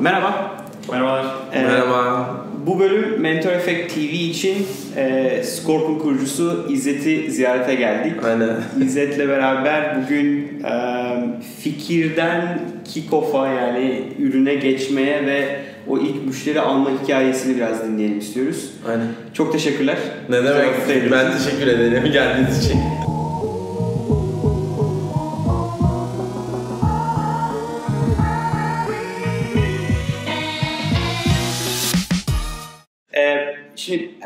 Merhaba. Merhabalar. Ee, Merhaba. Bu bölüm Mentor Effect TV için e, Scorp'un kurucusu İzzet'i ziyarete geldik. Aynen. İzzet'le beraber bugün e, fikirden kick-off'a yani ürüne geçmeye ve o ilk müşteri alma hikayesini biraz dinleyelim istiyoruz. Aynen. Çok teşekkürler. Ne demek? Ben teşekkür ederim geldiğiniz için.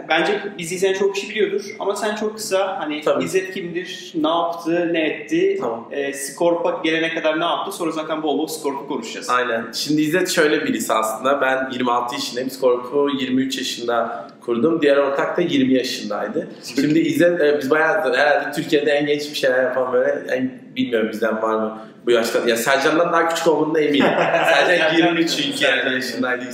Bence bizi izleyen çok kişi biliyordur ama sen çok kısa hani Tabii. İzzet kimdir, ne yaptı, ne etti, Tamam. e, Scorp'a gelene kadar ne yaptı sonra zaten bol bol Scorp'u konuşacağız. Aynen. Şimdi İzzet şöyle birisi aslında. Ben 26 yaşındayım. Scorp'u 23 yaşında kurdum. Diğer ortak da 20 yaşındaydı. Şimdi İzzet e, biz bayağı herhalde Türkiye'de en genç bir şeyler yapan böyle en, bilmiyorum bizden var mı bu yaşta. Ya Sercan'dan daha küçük olduğunu eminim. Sercan 23 çünkü yani yaşındaydı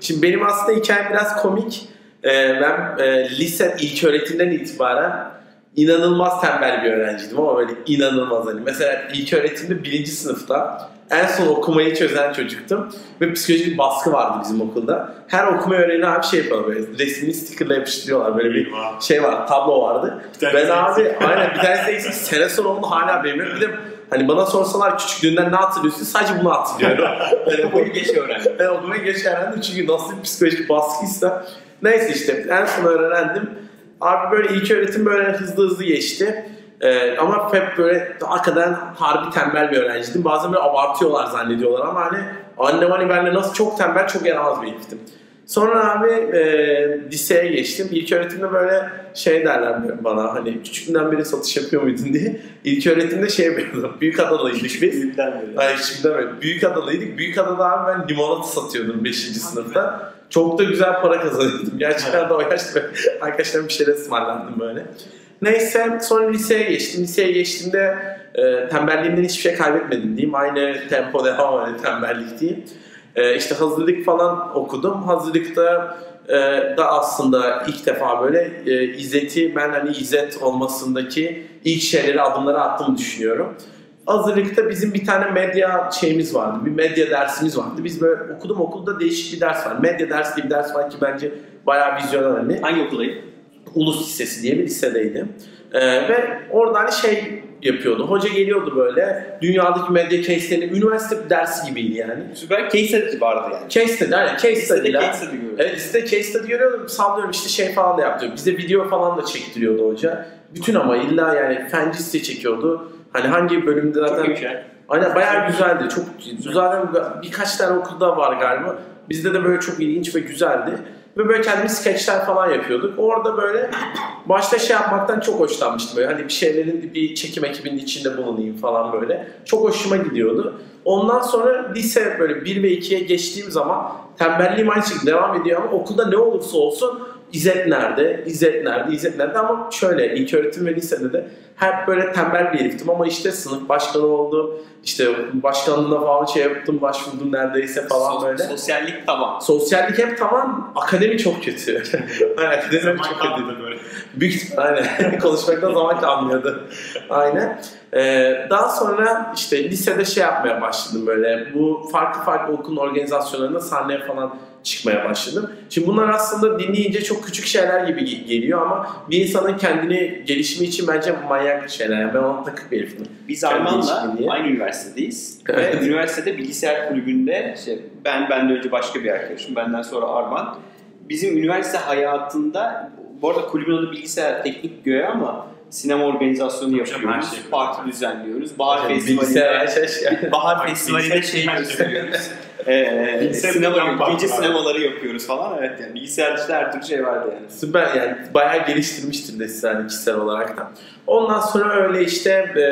Şimdi benim aslında hikayem biraz komik. Ee, ben e, lise ilk öğretimden itibaren inanılmaz tembel bir öğrenciydim ama böyle inanılmaz hani. Mesela ilk öğretimde birinci sınıfta en son okumayı çözen çocuktum. Ve psikolojik bir baskı vardı bizim okulda. Her okuma öğreni abi şey yapıyorlar böyle resmini stickerla yapıştırıyorlar. Böyle bir şey var tablo vardı. Ben abi aynen bir tanesi eksik. Sene sonra oldu hala benim. Bir de hani bana sorsalar küçüklüğünden ne hatırlıyorsun? Sadece bunu hatırlıyorum. hani Boyu geç öğrendim. ben okumayı geç öğrendim çünkü nasıl bir psikolojik baskıysa. Neyse işte en son öğrendim. Abi böyle ilk öğretim böyle hızlı hızlı geçti. Ee, ama hep böyle hakikaten harbi tembel bir öğrenciydim. Bazen böyle abartıyorlar zannediyorlar ama hani annem hani benimle nasıl çok tembel çok yaramaz bir heriftim. Sonra abi e, liseye geçtim. İlk öğretimde böyle şey derler bana hani küçüklüğünden beri satış yapıyor muydun diye. İlk öğretimde şey yapıyordum. Büyük adalıydık biz. Bizden beri. Hayır şimdi böyle. Büyük adalıydık. Büyük adada abi ben limonata satıyordum 5. sınıfta. Çok da güzel para kazanıyordum. Gerçekten de o yaşta arkadaşlarım bir şeyler ısmarlardım böyle. Neyse sonra liseye geçtim. Liseye geçtiğimde e, tembelliğimden hiçbir şey kaybetmedim diyeyim. Aynı tempo devam öyle tembellik diyeyim. E, işte hazırlık falan okudum. Hazırlıkta e, da aslında ilk defa böyle e, İzzet'i ben hani İzzet olmasındaki ilk şeyleri adımları attığımı düşünüyorum. Hazırlıkta bizim bir tane medya şeyimiz vardı. Bir medya dersimiz vardı. Biz böyle okudum okulda değişik bir ders var. Medya dersi diye bir ders var ki bence bayağı vizyoner hani. Hangi okuldayım? Ulus Lisesi diye bir lisedeydim. Ee, ve orada hani şey yapıyordu. Hoca geliyordu böyle dünyadaki medya case'lerini üniversite dersi gibiydi yani. Süper case study vardı yani. Case study, aynen case study'ler. case study görüyorum. Evet listede case study görüyordum. Sallıyorum işte şey falan da yaptı. Bize video falan da çektiriyordu hoca. Bütün ama illa yani fen liste çekiyordu. Hani hangi bölümde Çok zaten şey. Aynen bayağı güzeldi. Çok zaten birkaç tane okulda var galiba. Bizde de böyle çok ilginç ve güzeldi. Ve böyle kendimiz skeçler falan yapıyorduk. Orada böyle başta şey yapmaktan çok hoşlanmıştım. Böyle hani bir şeylerin bir çekim ekibinin içinde bulunayım falan böyle. Çok hoşuma gidiyordu. Ondan sonra lise böyle 1 ve 2'ye geçtiğim zaman tembelliğim aynı şekilde devam ediyor ama okulda ne olursa olsun İzzet nerede, İzzet nerede, İzzet nerede ama şöyle ilk öğretim ve lisede de hep böyle tembel bir heriftim ama işte sınıf başkanı oldum. İşte başkanlığına falan şey yaptım, başvurdum neredeyse falan Sos- böyle. Sosyallik tamam. Sosyallik hep tamam, akademi çok kötü. Aynen, akademi çok kötü. böyle. Büyük aynen. Konuşmaktan zaman kalmıyordu. Aynen. Ee, daha sonra işte lisede şey yapmaya başladım böyle. Bu farklı farklı okulun organizasyonlarında sahneye falan çıkmaya başladım. Şimdi bunlar aslında dinleyince çok küçük şeyler gibi ge- geliyor ama bir insanın kendini gelişimi için bence manyak şeyler. Yani ben ona takık bir herifim. Biz Arman'la aynı üniversitedeyiz. Evet. Ve üniversitede bilgisayar kulübünde işte ben benden önce başka bir arkadaşım, benden sonra Arman. Bizim üniversite hayatında bu arada kulübün adı bilgisayar teknik göğe ama sinema organizasyonu Hocam, her yapıyoruz. şey parti düzenliyoruz. Bahar Bilgisayar Festivalinde şey- Bahar Festivali'nde şey şey. gösteriyoruz. Ee, Bilgisayar sinema, falan gece sinemaları yapıyoruz falan. Evet yani bilgisayar işte her türlü şey vardı yani. Süper yani bayağı geliştirmiştir de size hani kişisel olarak da. Ondan sonra öyle işte e,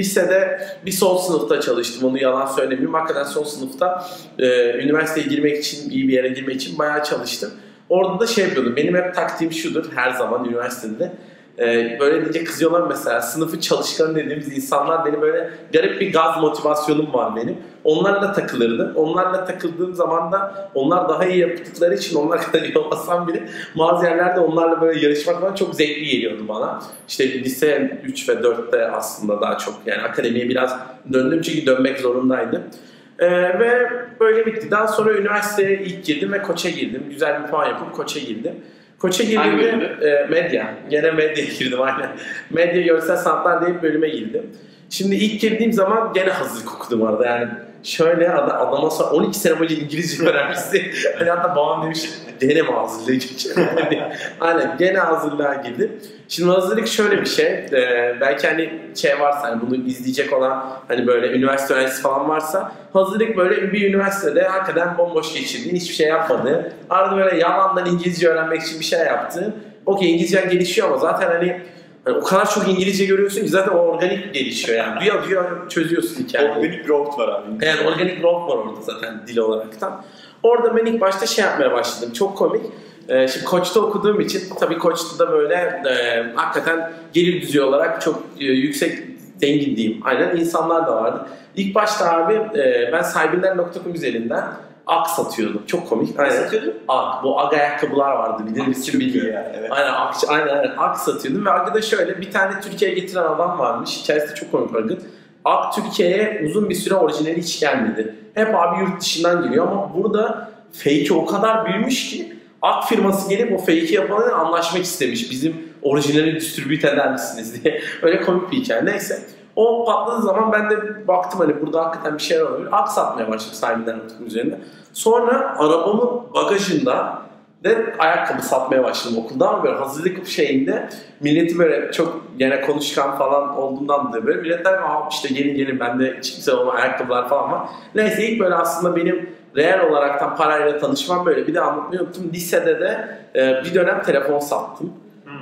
lisede bir sol sınıfta çalıştım onu yalan söylemeyeyim. Hakikaten sol sınıfta e, üniversiteye girmek için iyi bir yere girmek için bayağı çalıştım. Orada da şey yapıyordum. Benim hep taktiğim şudur her zaman üniversitede. E, böyle deyince kızıyorlar mesela sınıfı çalışkan dediğimiz insanlar benim böyle garip bir gaz motivasyonum var benim. Onlarla takılırdım. Onlarla takıldığım zaman da onlar daha iyi yaptıkları için onlar kadar iyi olmasam bile bazı yerlerde onlarla böyle yarışmak falan çok zevkli geliyordu bana. İşte lise 3 ve 4'te aslında daha çok yani akademiye biraz döndüm çünkü dönmek zorundaydım. Ee, ve böyle bitti. Daha sonra üniversiteye ilk girdim ve koça girdim. Güzel bir puan yapıp koça girdim. Koça girdiğimde e, medya. Gene medya girdim aynen. Medya görsel sanatlar bir bölüme girdim. Şimdi ilk girdiğim zaman gene hazırlık okudum orada yani. Şöyle ad- adama sonra 12 sene boyunca İngilizce öğrenmişti. hani hatta babam demiş gene mi hazırlığa gireceğim? Aynen gene hazırlığa girdim. Şimdi hazırlık şöyle bir şey. e, belki hani şey varsa hani bunu izleyecek olan hani böyle üniversite öğrencisi falan varsa hazırlık böyle bir üniversitede hakikaten bomboş geçirdiğin hiçbir şey yapmadı. Arada böyle yalandan İngilizce öğrenmek için bir şey yaptı. Okey İngilizcen gelişiyor ama zaten hani Hani o kadar çok İngilizce görüyorsun ki zaten o organik gelişiyor yani. Bir yapıyor çözüyorsun hikayeyi. Organic growth var abi. Yani organik growth var orada zaten dil olaraktan. Orada ben ilk başta şey yapmaya başladım. Çok komik. Ee, şimdi Koç'ta okuduğum için tabii Koç'ta da böyle e, hakikaten gelir düzeyi olarak çok e, yüksek zengin diyeyim. Aynen insanlar da vardı. İlk başta abi e, ben sahibinden.com üzerinden ak satıyordum. Çok komik. Aynen. satıyordun? Ak. Bu ak ayakkabılar vardı. Bilir misin bilmiyorum. ya, evet. Aynen, ak, aynen, aynen ak satıyordum ve Ak'ı da şöyle bir tane Türkiye'ye getiren adam varmış. Hikayesi de çok komik Ak'ın. Ak Türkiye'ye uzun bir süre orijinali hiç gelmedi. Hep abi yurt dışından geliyor ama burada fake'i o kadar büyümüş ki Ak firması gelip o fake'i yapanlarla anlaşmak istemiş. Bizim orijinali distribüt eder misiniz diye. Öyle komik bir hikaye. Neyse. O patladığı zaman ben de baktım hani burada hakikaten bir şeyler oluyor. Ak satmaya başladım sahibinden notebook üzerinde. Sonra arabamın bagajında de ayakkabı satmaya başladım okulda ama böyle hazırlık şeyinde milleti böyle çok gene konuşkan falan olduğundan da böyle milletler işte gelin gelin bende hiç güzel olan ayakkabılar falan var. Neyse ilk böyle aslında benim reel olaraktan parayla tanışmam böyle bir de anlatmayı unuttum. Lisede de e, bir dönem telefon sattım.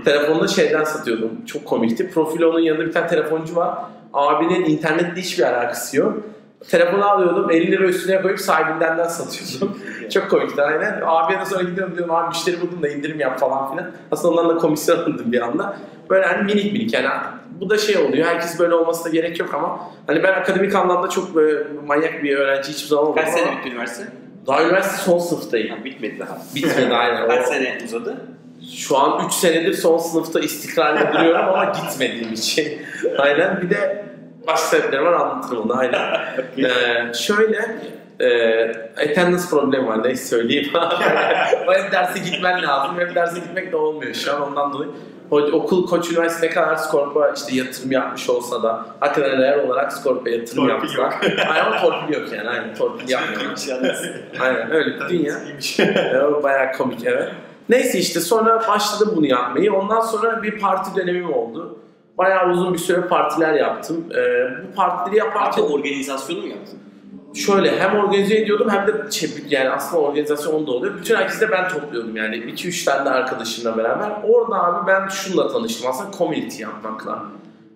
Telefonda şeyden satıyordum. Çok komikti. Profilo'nun yanında bir tane telefoncu var. Abinin internetle hiçbir alakası yok. Telefonu alıyordum 50 lira üstüne koyup sahibinden de satıyordum. Çok komikti aynen. Abiye de sonra gidiyorum diyorum abi müşteri buldum da indirim yap falan filan. Aslında ondan da komisyon alındım bir anda. Böyle hani minik minik yani bu da şey oluyor. Herkes böyle olması da gerek yok ama hani ben akademik anlamda çok böyle manyak bir öğrenci hiçbir zaman olmadım Kaç sene bitti üniversite? daha üniversite son sınıftayım. Ha, bitmedi daha. Bitmedi aynen. Kaç sene uzadı? Şu an 3 senedir son sınıfta istikrarlı duruyorum ama gitmediğim için. Aynen. Bir de başka sebepleri var anlatırım onu aynen. ee, şöyle e, attendance problemi var neyse söyleyeyim. hep derse gitmen lazım. Hep derse gitmek de olmuyor şu an ondan dolayı. Okul Koç Üniversitesi ne kadar Skorp'a işte yatırım yapmış olsa da hakikaten olarak Skorp'a yatırım Torpil yaptılar. Aynen ama torpil yok yani. Aynen torpil yapmıyor. Aynen öyle bir dünya. E, bayağı komik evet. Neyse işte sonra başladım bunu yapmayı. Ondan sonra bir parti dönemim oldu. Bayağı uzun bir süre partiler yaptım. E, bu partileri yaparken Parti organizasyonu mu yaptın? şöyle hem organize ediyordum hem de şey, yani aslında organizasyon da oluyor. Bütün herkesi de ben topluyordum yani. 2-3 tane de arkadaşımla beraber. Orada abi ben şunla tanıştım aslında community yapmakla.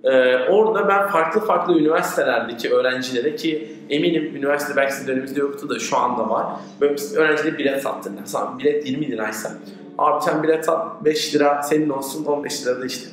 Ee, orada ben farklı farklı üniversitelerdeki öğrencilere ki eminim üniversite belki sizin döneminizde yoktu da şu anda var. Böyle öğrencilere bilet sattın. Sana bilet 20 liraysa. Abi sen bilet sat 5 lira senin olsun 15 lira da işte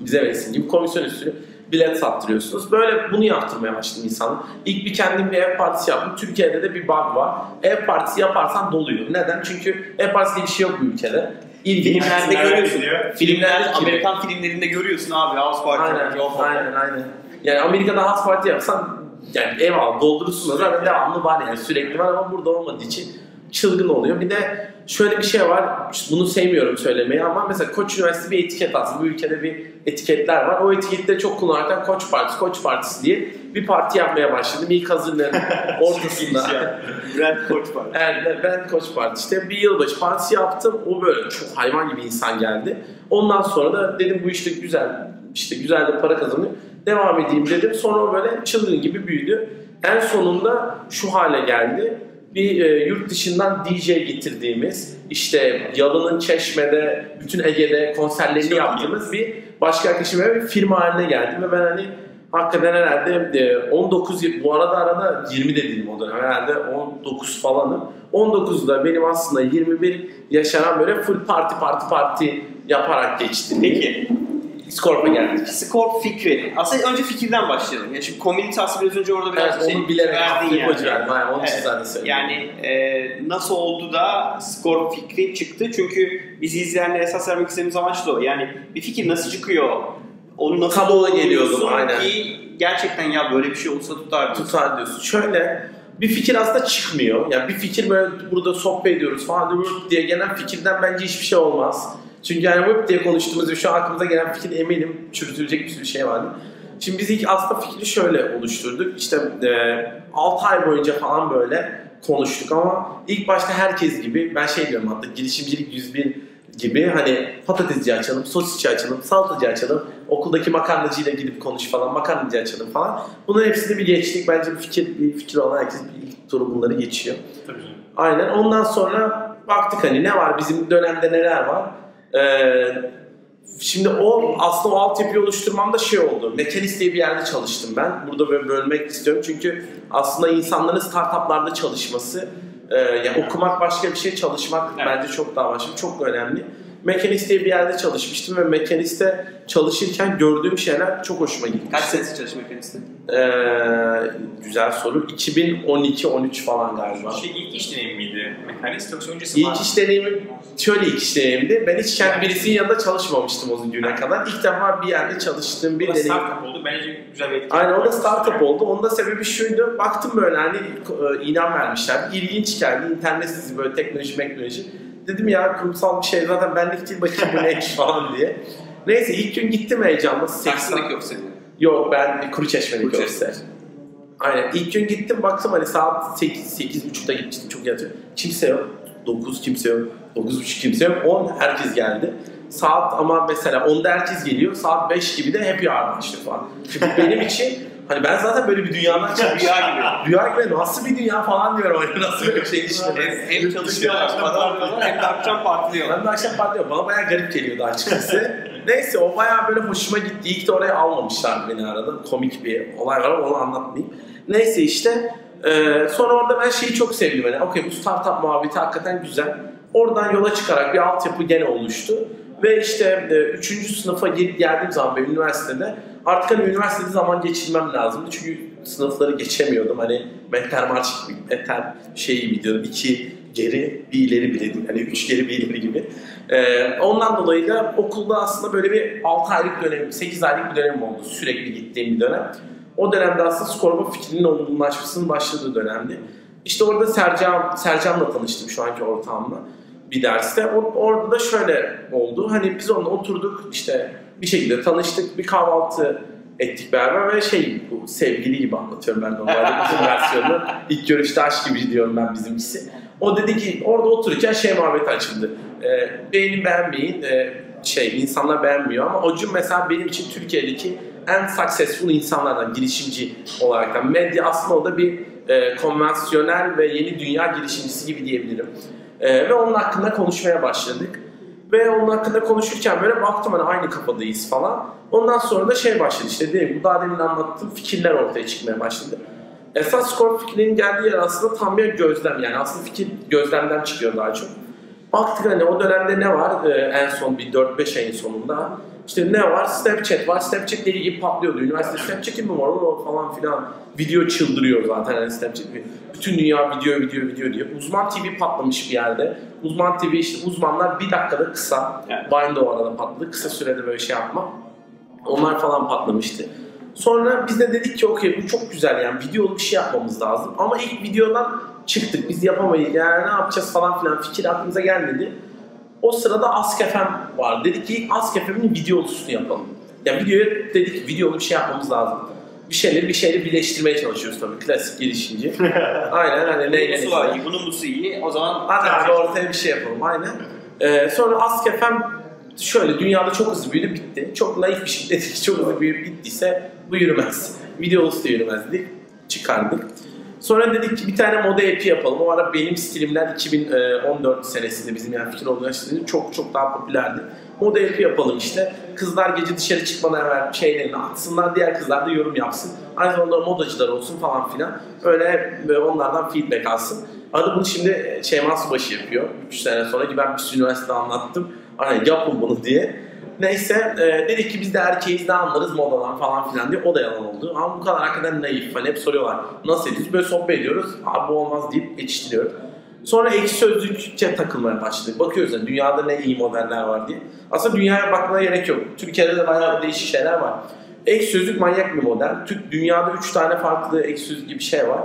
bize verirsin gibi komisyon üstü bilet sattırıyorsunuz. Böyle bunu yaptırmaya başladım insanlar. İlk bir kendim bir ev partisi yaptım. Türkiye'de de bir bug var. Ev partisi yaparsan doluyor. Neden? Çünkü ev partisi diye bir şey yok bu ülkede. İlginç. Filmlerde görüyorsun. gidiyor. Filmlerde, Amerikan filmlerinde görüyorsun abi House Party. Aynen, aynen, aynen. Yani Amerika'da house party yapsan yani eyvallah doldurursun da zaten devamlı var yani sürekli var ama burada olmadığı için çılgın oluyor. Bir de şöyle bir şey var, bunu sevmiyorum söylemeyi ama mesela Koç Üniversitesi bir etiket aslında. Bu ülkede bir etiketler var. O etiketleri çok kullanırken Koç Partisi, Koç Partisi diye bir parti yapmaya başladım. İlk hazırların ortasında. Brad Koç var. Evet, ben Koç Parti işte bir yılbaşı partisi yaptım. O böyle çok hayvan gibi insan geldi. Ondan sonra da dedim bu işte güzel, işte güzel de para kazanıyor. Devam edeyim dedim. Sonra böyle çılgın gibi büyüdü. En sonunda şu hale geldi. Bir e, yurt dışından DJ getirdiğimiz, işte Yalı'nın Çeşme'de, bütün Ege'de konserlerini Çok yaptığımız bir başka arkadaşımla bir firma haline geldim ve ben hani hakikaten herhalde e, 19 yıl- bu arada arada 20 de değilim o dönem herhalde 19 falanım. 19'da benim aslında 21 yaşanan böyle full parti parti parti yaparak geçti. Peki, Skorp'a geldik. skor fikri. Aslında önce fikirden başlayalım. Yani şimdi aslında biraz önce orada biraz Evet, şey onu bilerek verdin ipucu verdim. Aynen, onun için Evet. zaten söyledim. Yani e, nasıl oldu da skor fikri çıktı? Çünkü bizi izleyenlere esas vermek istediğimiz amaç da o. Yani bir fikir nasıl çıkıyor? Onu nasıl Kabuğa geliyordum, aynen. Ki gerçekten ya böyle bir şey olsa tutar. tutar diyorsun. Şöyle bir fikir aslında çıkmıyor. Yani bir fikir böyle burada sohbet ediyoruz falan diye gelen fikirden bence hiçbir şey olmaz. Çünkü yani web diye konuştuğumuz ve şu an aklımıza gelen fikir eminim çürütülecek bir sürü şey vardı. Şimdi biz ilk aslında fikri şöyle oluşturduk. İşte e, 6 ay boyunca falan böyle konuştuk ama ilk başta herkes gibi ben şey diyorum hatta girişimcilik 101 gibi hani patatesci açalım, sosisçi açalım, salatacı açalım, okuldaki makarnacıyla gidip konuş falan, makarnacı açalım falan. Bunların hepsini bir geçtik. Bence bir fikir, bir fikir olan herkes bir ilk turu bunları geçiyor. Tabii. Aynen. Ondan sonra baktık hani ne var bizim dönemde neler var. Ee, şimdi o aslında o altyapıyı oluşturmamda şey oldu. Mekanist diye bir yerde çalıştım ben. Burada böyle bölmek istiyorum. Çünkü aslında insanların startuplarda çalışması e, yani okumak başka bir şey, çalışmak Evet. bence çok daha başka. Çok önemli. Mekanist diye bir yerde çalışmıştım ve mekaniste çalışırken gördüğüm şeyler çok hoşuma gitti. Kaç senesi çalışma mekanisti? Ee, güzel soru. 2012-13 falan galiba. Şey ilk iş deneyimi miydi? Mekanist yoksa öncesi İlk iş deneyimim şöyle ilk iş deneyimdi. Ben hiç kendi birisinin yanında çalışmamıştım o güne kadar. İlk defa bir yerde çalıştığım bir deneyim. startup oldu. Bence güzel bir etki. Aynen o da startup oldu. Onun da sebebi şuydu. Baktım böyle hani e, ilan vermişler. İlginç geldi. İnternet sitesi böyle teknoloji teknoloji. Dedim ya kurumsal bir şey zaten benlik değil bakayım bu neymiş falan diye. Neyse ilk gün gittim heyecanla. 80... Taksim'deki yok ben kuru çeşmelik Kuru ofiste. Aynen. İlk gün gittim baktım hani saat 8 8.30'da gitmiştim çok yatıyor. Kimse yok. 9 kimse yok. 9.30 kimse yok. 10 herkes geldi. Saat ama mesela 10'da herkes geliyor. Saat 5 gibi de happy hour başlıyor falan. Çünkü benim için hani ben zaten böyle bir dünyadan çıkmışım. Rüya gibi. Rüya gibi nasıl bir dünya falan diyorum. Hani nasıl bir şey işte. Hem, hem çalışıyorlar, para alıyorlar hem de akşam partiliyorlar. Ben de akşam patlıyor. Bana bayağı garip geliyordu açıkçası. Neyse o bayağı böyle hoşuma gitti. Ki de oraya almamışlar beni arada. Komik bir olay var ama onu anlatmayayım. Neyse işte e, sonra orada ben şeyi çok sevdim. Yani, Okey bu startup muhabbeti hakikaten güzel. Oradan yola çıkarak bir altyapı gene oluştu. Ve işte 3. sınıfa gelip geldiğim zaman ben üniversitede artık hani üniversitede zaman geçirmem lazımdı. Çünkü sınıfları geçemiyordum. Hani Mehter Marş gibi, Mehter şeyi biliyordum. iki geri bir ileri bile değil. Hani üç geri bir ileri gibi. Ee, ondan dolayı da okulda aslında böyle bir 6 aylık dönem, 8 aylık bir dönem oldu. Sürekli gittiğim bir dönem. O dönemde aslında Skorba fikrinin olgunlaşmasının başladığı dönemdi. İşte orada Sercan, Sercan'la tanıştım şu anki ortağımla bir derste. O, orada da şöyle oldu. Hani biz onunla oturduk işte bir şekilde tanıştık. Bir kahvaltı ettik beraber ve şey bu sevgili gibi anlatıyorum ben normalde uzun versiyonu. İlk görüşte aşk gibi diyorum ben bizimkisi. O dedi ki orada otururken şey muhabbeti açıldı. Ee, beğenin beğenmeyin. Ee, şey insanlar beğenmiyor ama Acun mesela benim için Türkiye'deki en successful insanlardan girişimci olarak medya aslında o da bir e, konvansiyonel ve yeni dünya girişimcisi gibi diyebilirim. E, ve onun hakkında konuşmaya başladık. Ve onun hakkında konuşurken böyle baktım hani aynı kafadayız falan. Ondan sonra da şey başladı işte dediğim bu daha demin anlattığım fikirler ortaya çıkmaya başladı. Esas skor fikrinin geldiği yer aslında tam bir gözlem yani aslında fikir gözlemden çıkıyor daha çok. Baktık hani o dönemde ne var ee, en son bir 4-5 ayın sonunda. İşte ne var? Snapchat var. Snapchat deli gibi patlıyordu. Üniversite Snapchat'in mi var o falan filan. Video çıldırıyor zaten hani Snapchat. Bütün dünya video video video diyor. Uzman TV patlamış bir yerde. Uzman TV işte uzmanlar bir dakikada kısa. Evet. Vine de o arada patladı. Kısa sürede böyle şey yapma. Onlar falan patlamıştı. Sonra biz de dedik ki okey bu çok güzel yani videolu bir şey yapmamız lazım. Ama ilk videodan çıktık biz yapamayız yani ne yapacağız falan filan fikir aklımıza gelmedi. O sırada Ask FM var. Dedik ki Ask FM'in videolusunu yapalım. Ya videoya dedik videolu bir şey yapmamız lazım. Bir şeyleri bir şeyleri birleştirmeye çalışıyoruz tabii. Klasik girişimci. Aynen hani neyle busu var iyi, bunun busu iyi. O zaman Hadi abi ortaya bir şey yapalım aynen. Ee, sonra Ask FM şöyle dünyada çok hızlı büyüdü bitti. Çok naif bir şey dedik çok hızlı büyüyüp bittiyse bu yürümez. Videosu da yürümez dedik. Çıkardık. Sonra dedik ki bir tane moda app'i yapalım. O ara benim stilimler 2014 senesinde bizim yani fikir olduğu yaşında çok çok daha popülerdi. Moda app'i yapalım işte. Kızlar gece dışarı çıkmadan evvel şeylerini atsınlar. Diğer kızlar da yorum yapsın. Aynı zamanda modacılar olsun falan filan. Öyle onlardan feedback alsın. Adı bunu şimdi Şeyma Subaşı yapıyor. 3 sene sonra ki ben bir üniversitede anlattım. Hani yapın bunu diye. Neyse e, dedik ki biz de erkeğiz de anlarız modadan falan filan diye o da yalan oldu. Ama bu kadar hakikaten naif. Hani hep soruyorlar nasıl ediyoruz? Böyle sohbet ediyoruz. Abi bu olmaz deyip geçiştiriyoruz. Sonra ekşi sözlükçe takılmaya başladık. Bakıyoruz yani dünyada ne iyi modeller var diye. Aslında dünyaya bakmaya gerek yok. Türkiye'de de bayağı değişik şeyler var. Ekşi sözlük manyak bir model. Türk dünyada 3 tane farklı ekşi sözlük gibi şey var.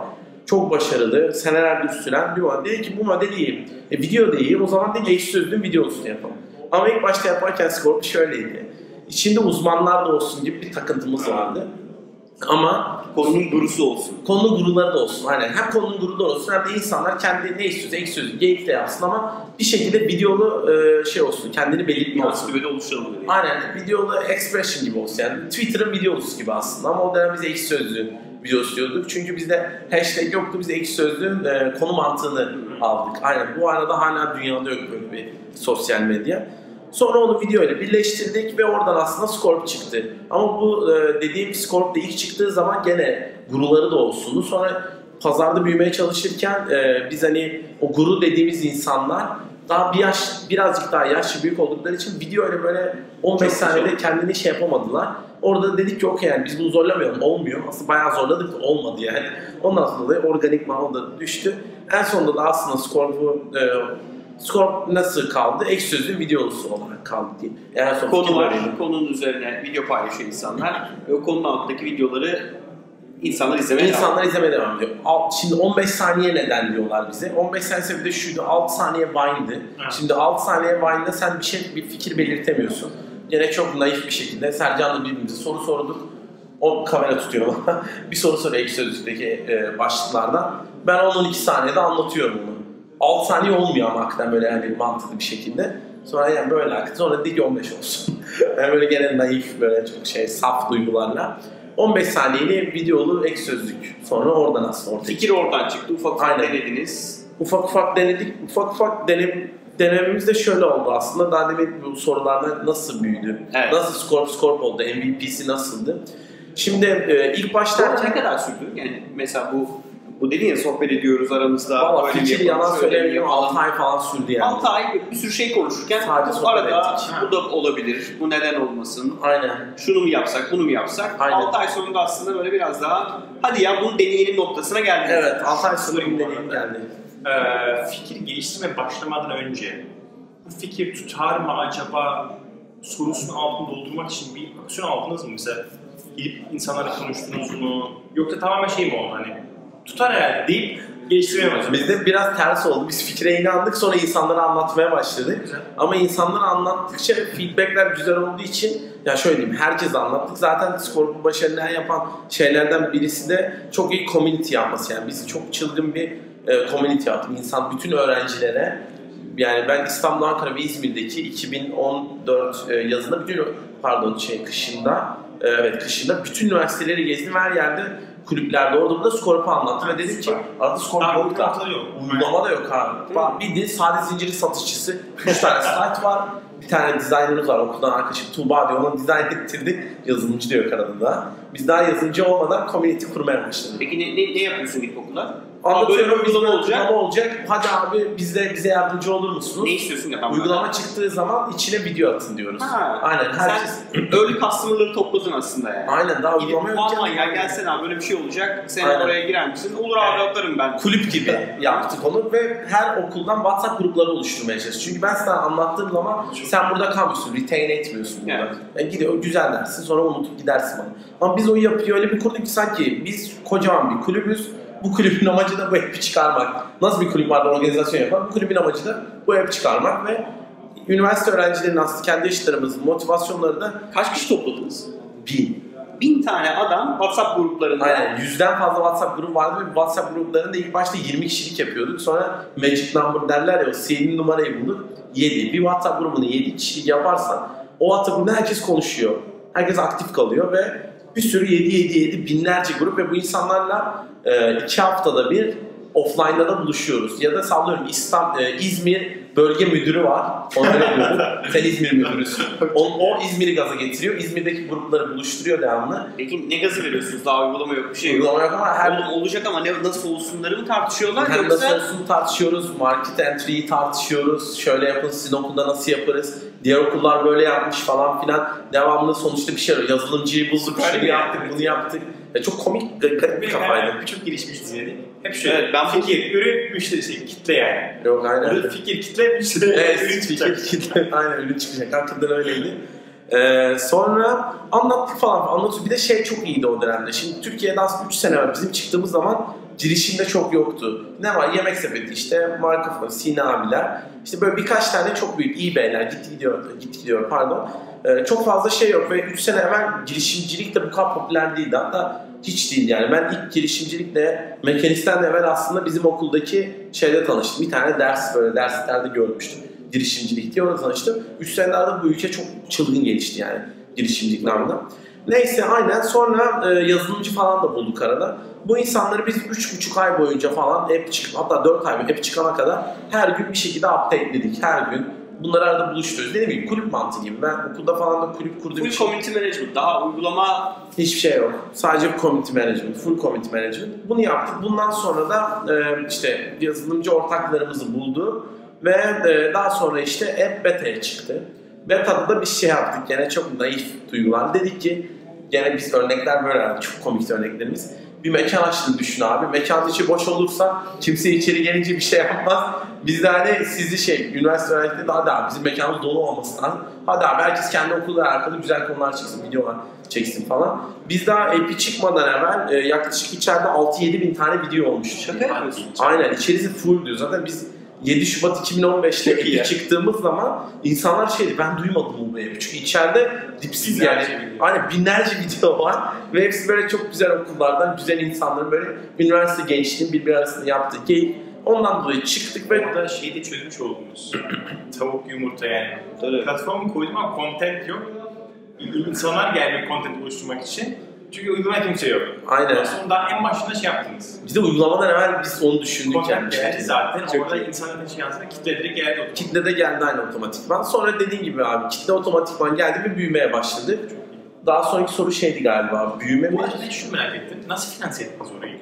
Çok başarılı, senelerdir süren bir model. Dedi ki bu model iyi. E, video da iyi. O zaman dedi ekşi sözlüğün videosunu yapalım. Ama ilk başta yaparken Scorp şöyleydi. İçinde uzmanlar da olsun gibi bir takıntımız vardı. Ama Konunun gurusu olsun. konunun guruları da olsun. Aynen. Hem konunun guruları olsun hem de insanlar kendi ne istiyorsa ek sözü, geyik de yapsın ama bir şekilde videolu e, şey olsun, kendini belirtme olsun. Ansiklopedi oluşturalım dedi. Aynen videolu expression gibi olsun yani Twitter'ın videosu gibi aslında ama o dönem biz ekşi sözlüğün videosu diyorduk. Çünkü bizde hashtag yoktu biz ekşi sözlüğün e, konu mantığını aldık. Aynen bu arada hala dünyada yok böyle bir sosyal medya. Sonra onu video ile birleştirdik ve oradan aslında Scorp çıktı. Ama bu e, dediğim Scorp da ilk çıktığı zaman gene guruları da olsundu. Sonra pazarda büyümeye çalışırken e, biz hani o guru dediğimiz insanlar daha bir yaş birazcık daha yaşlı büyük oldukları için video öyle böyle 15 Çok saniyede kendini şey yapamadılar. Orada dedik ki okey yani biz bunu zorlamayalım olmuyor. Aslında bayağı zorladık da olmadı yani. Ondan sonra da organik da düştü. En sonunda da aslında Scorp'u e, Scorp nasıl kaldı? Ek sözlü videosu olarak kaldı diye. En son Konu var, böyleydi. konunun üzerine video paylaşıyor insanlar. Ve o konunun altındaki videoları insanlar izlemeye devam İnsanlar izlemeye devam ediyor. Şimdi 15 saniye neden diyorlar bize. 15 saniye bir de şuydu 6 saniye Vine'dı. Evet. Şimdi 6 saniye Vine'da sen bir şey bir fikir belirtemiyorsun. Gene çok naif bir şekilde Sercan'la birbirimize soru sorduk. O kamera tutuyor bana. bir soru soruyor ilk sözlükteki e, başlıklardan. Ben 10-12 saniyede anlatıyorum bunu. 6 saniye olmuyor ama hakikaten böyle hani mantıklı bir şekilde. Sonra yani böyle aktı. Sonra dedik ki 15 olsun. yani böyle gene naif böyle çok şey saf duygularla. 15 saniyeli videolu ek sözlük. Sonra oradan aslında ortaya Fikir oradan çıktı. Ufak ufak Aynen. denediniz. ufak ufak denedik. Ufak ufak denem, denememiz de şöyle oldu aslında. Daha demin bu sorularda nasıl büyüdü? Evet. Nasıl Scorp Scorp oldu? MVP'si nasıldı? Şimdi e, ilk arada ne başta kadar sürdü? Yani mesela bu bu dedin ya sohbet ediyoruz aramızda. valla fikir yalan söylemiyorum yapalım. 6 ay falan sürdü yani. 6 ay bir sürü şey konuşurken Sadece bu arada ettik. bu da olabilir, bu neden olmasın, Aynen. şunu mu yapsak, bunu mu yapsak. Aynen. 6 ay sonunda aslında böyle biraz daha hadi ya bunu deneyelim noktasına geldik. Evet 6 ay sonra deneyim geldi. Ee, fikir geliştirme başlamadan önce bu fikir tutar mı acaba sorusunun altını doldurmak için bir aksiyon aldınız mı? Mesela gidip insanlarla konuştunuz mu? Yoksa tamamen şey mi oldu hani tutar herhalde deyip geliştirmeye başladınız? Bizde biraz ters oldu. Biz fikre inandık sonra insanlara anlatmaya başladık. Güzel. Ama insanlara anlattıkça feedbackler güzel olduğu için ya şöyle diyeyim herkes anlattık. Zaten Scorp'un başarılı yapan şeylerden birisi de çok iyi community yapması. Yani biz çok çılgın bir e, community yaptık. İnsan bütün öğrencilere yani ben İstanbul, Ankara ve İzmir'deki 2014 e, yazında bütün pardon şey kışında e, evet kışında bütün üniversiteleri gezdim her yerde kulüplerde orada burada Scorp'u anlattım ve dedim ki arada Scorp yok da. Uygulama da yok abi. Bak bildiğin sade zinciri satışçısı. 3 tane site var. Bir tane designer'ımız var okuldan arkadaşım Tuğba diyor. Onu dizayn ettirdi. Yazılımcı diyor kanadında. Biz daha yazılımcı olmadan community kurmaya başladık. Peki ne, ne, ne yapıyorsun gidip okula? Anlatıyorum bir olacak. Uygulama olacak. Hadi abi bize bize yardımcı olur musunuz? Ne istiyorsun ya? Ben Uygulama çıktığı zaman içine video atın diyoruz. Ha. Aynen herkes. Sen early customer'ları topladın aslında yani. Aynen daha uygulama yokken- aman ya gelsene abi böyle bir şey olacak. Sen Aynen. oraya girer misin? Olur abi atarım ben. kulüp gibi yaptık onu ve her okuldan WhatsApp grupları oluşturmaya çalıştık. Çünkü ben sana anlattığım zaman sen burada kalmıyorsun, retain etmiyorsun burada. Evet. Yani gidiyor güzel dersin sonra unutup gidersin bana. Ama biz o yapıyı öyle bir kurduk ki sanki biz kocaman bir kulübüz. Bu kulübün amacı da bu app'i çıkarmak. Nasıl bir kulüp vardı organizasyon yapan? Bu kulübün amacı da bu app'i çıkarmak ve üniversite öğrencilerinin aslında kendi yaşıtlarımızın motivasyonları da Kaç kişi topladınız? bin. Bin tane adam WhatsApp gruplarında. Aynen yüzden fazla WhatsApp grubu vardı ve WhatsApp gruplarında ilk başta 20 kişilik yapıyorduk. Sonra magic number derler ya o sihirli numarayı bulduk. 7. Bir WhatsApp grubunu 7 kişilik yaparsan o WhatsApp grubunda herkes konuşuyor. Herkes aktif kalıyor ve bir sürü 7 7 7 binlerce grup ve bu insanlarla 2 haftada bir offline'da da buluşuyoruz. Ya da sallıyorum İstanbul, İzmir bölge müdürü var. Onu öyle diyorum. Sen İzmir müdürüsün. O, o İzmir'i gaza getiriyor. İzmir'deki grupları buluşturuyor devamlı. Peki ne gazı veriyorsunuz? Daha uygulama yok bir şey yok. Uygulama yok ama her Oğlum olacak ama ne, nasıl olsunları mı tartışıyorlar hem yoksa nasıl olsun tartışıyoruz, market entry'yi tartışıyoruz, şöyle yapın sizin okulda nasıl yaparız, diğer okullar böyle yapmış falan filan. Devamlı sonuçta bir şey arıyor. Yazılımcıyı bulduk, şunu yaptık, bunu yaptık. Ya çok komik, garip bir kafaydı. birçok gelişmiş diziydi. Hep şöyle. Evet, ben bu- fikir, ürün, müşteri, şey, kitle yani. Yok aynen. Burada fikir, kitle, müşteri, Evet, ürün çıkacak. fikir, aynen ürün çıkacak. Hakikaten öyleydi. Ee, sonra anlattık falan. Anlattık. Bir de şey çok iyiydi o dönemde. Şimdi Türkiye'de aslında 3 sene var. Bizim çıktığımız zaman girişimde çok yoktu. Ne var? Yemek sepeti işte, Marco Sina abiler. İşte böyle birkaç tane çok büyük eBay'ler gitti gidiyor, gitti gidiyor pardon. Ee, çok fazla şey yok ve 3 sene evvel girişimcilik de bu kadar popüler değildi. Hatta hiç değil yani. Ben ilk girişimcilikle mekanisten de evvel aslında bizim okuldaki şeyde tanıştım. Bir tane ders böyle derslerde görmüştüm. Girişimcilik diye orada tanıştım. 3 senelerde bu ülke çok çılgın gelişti yani girişimcilik namına. Neyse aynen sonra e, yazılımcı falan da bulduk arada. Bu insanları biz 3,5 ay boyunca falan app çık hatta 4 ay app çıkana kadar her gün bir şekilde updateledik. Her gün bunları arada buluşturuyoruz. Dediğim gibi kulüp mantığı gibi. Ben okulda falan da kulüp kurduğum Full için community management. Daha uygulama hiçbir şey yok. Sadece community management, full community management. Bunu yaptık. Bundan sonra da e, işte yazılımcı ortaklarımızı buldu ve e, daha sonra işte app beta'ya çıktı. Beta'da da bir şey yaptık. Gene çok naif duygular. Dedik ki gene biz örnekler böyle. Çok komik örneklerimiz. Bir mekan açtığını düşün abi. Mekan içi boş olursa kimse içeri gelince bir şey yapmaz. Biz de hani sizi şey, üniversite öğrencileri de hadi abi bizim mekanımız dolu olması lazım. Hadi abi herkes kendi okuluyla alakalı güzel konular çeksin, videolar çeksin falan. Biz daha AP çıkmadan evvel e, yaklaşık içeride 6-7 bin tane video olmuştu. Şaka yapıyorsun. Aynen içerisi full diyor. Zaten biz 7 Şubat 2015'te Çok. AP çıktığımız zaman insanlar şeydi ben duymadım bu evi. Çünkü içeride dipsiz Binlerce yani. video. Aynen binlerce video var. Ve hepsi böyle çok güzel okullardan, güzel insanların böyle üniversite gençliğinin birbiri arasında yaptığı keyif. Ondan dolayı çıktık ve Orada şeyi de çözmüş oldunuz. Tavuk yumurta yani. Tabii. Platformu koydum ama content yok. İnsanlar gelmiyor content oluşturmak için. Çünkü uygulama kimse yok. aynen. Sonra daha en başında şey yaptınız. Biz de uygulamadan evvel biz onu düşündük yani. Content geldi zaten. Çok Orada iyi. insanların şey yazdığında kitle direkt geldi. otomatik. Kitle de geldi aynı otomatikman. Sonra dediğin gibi abi kitle otomatikman geldi ve büyümeye başladı. Daha sonraki soru şeydi galiba. Büyüme mi? Bu arada ben şunu merak ettim. Nasıl finanse ettiniz orayı?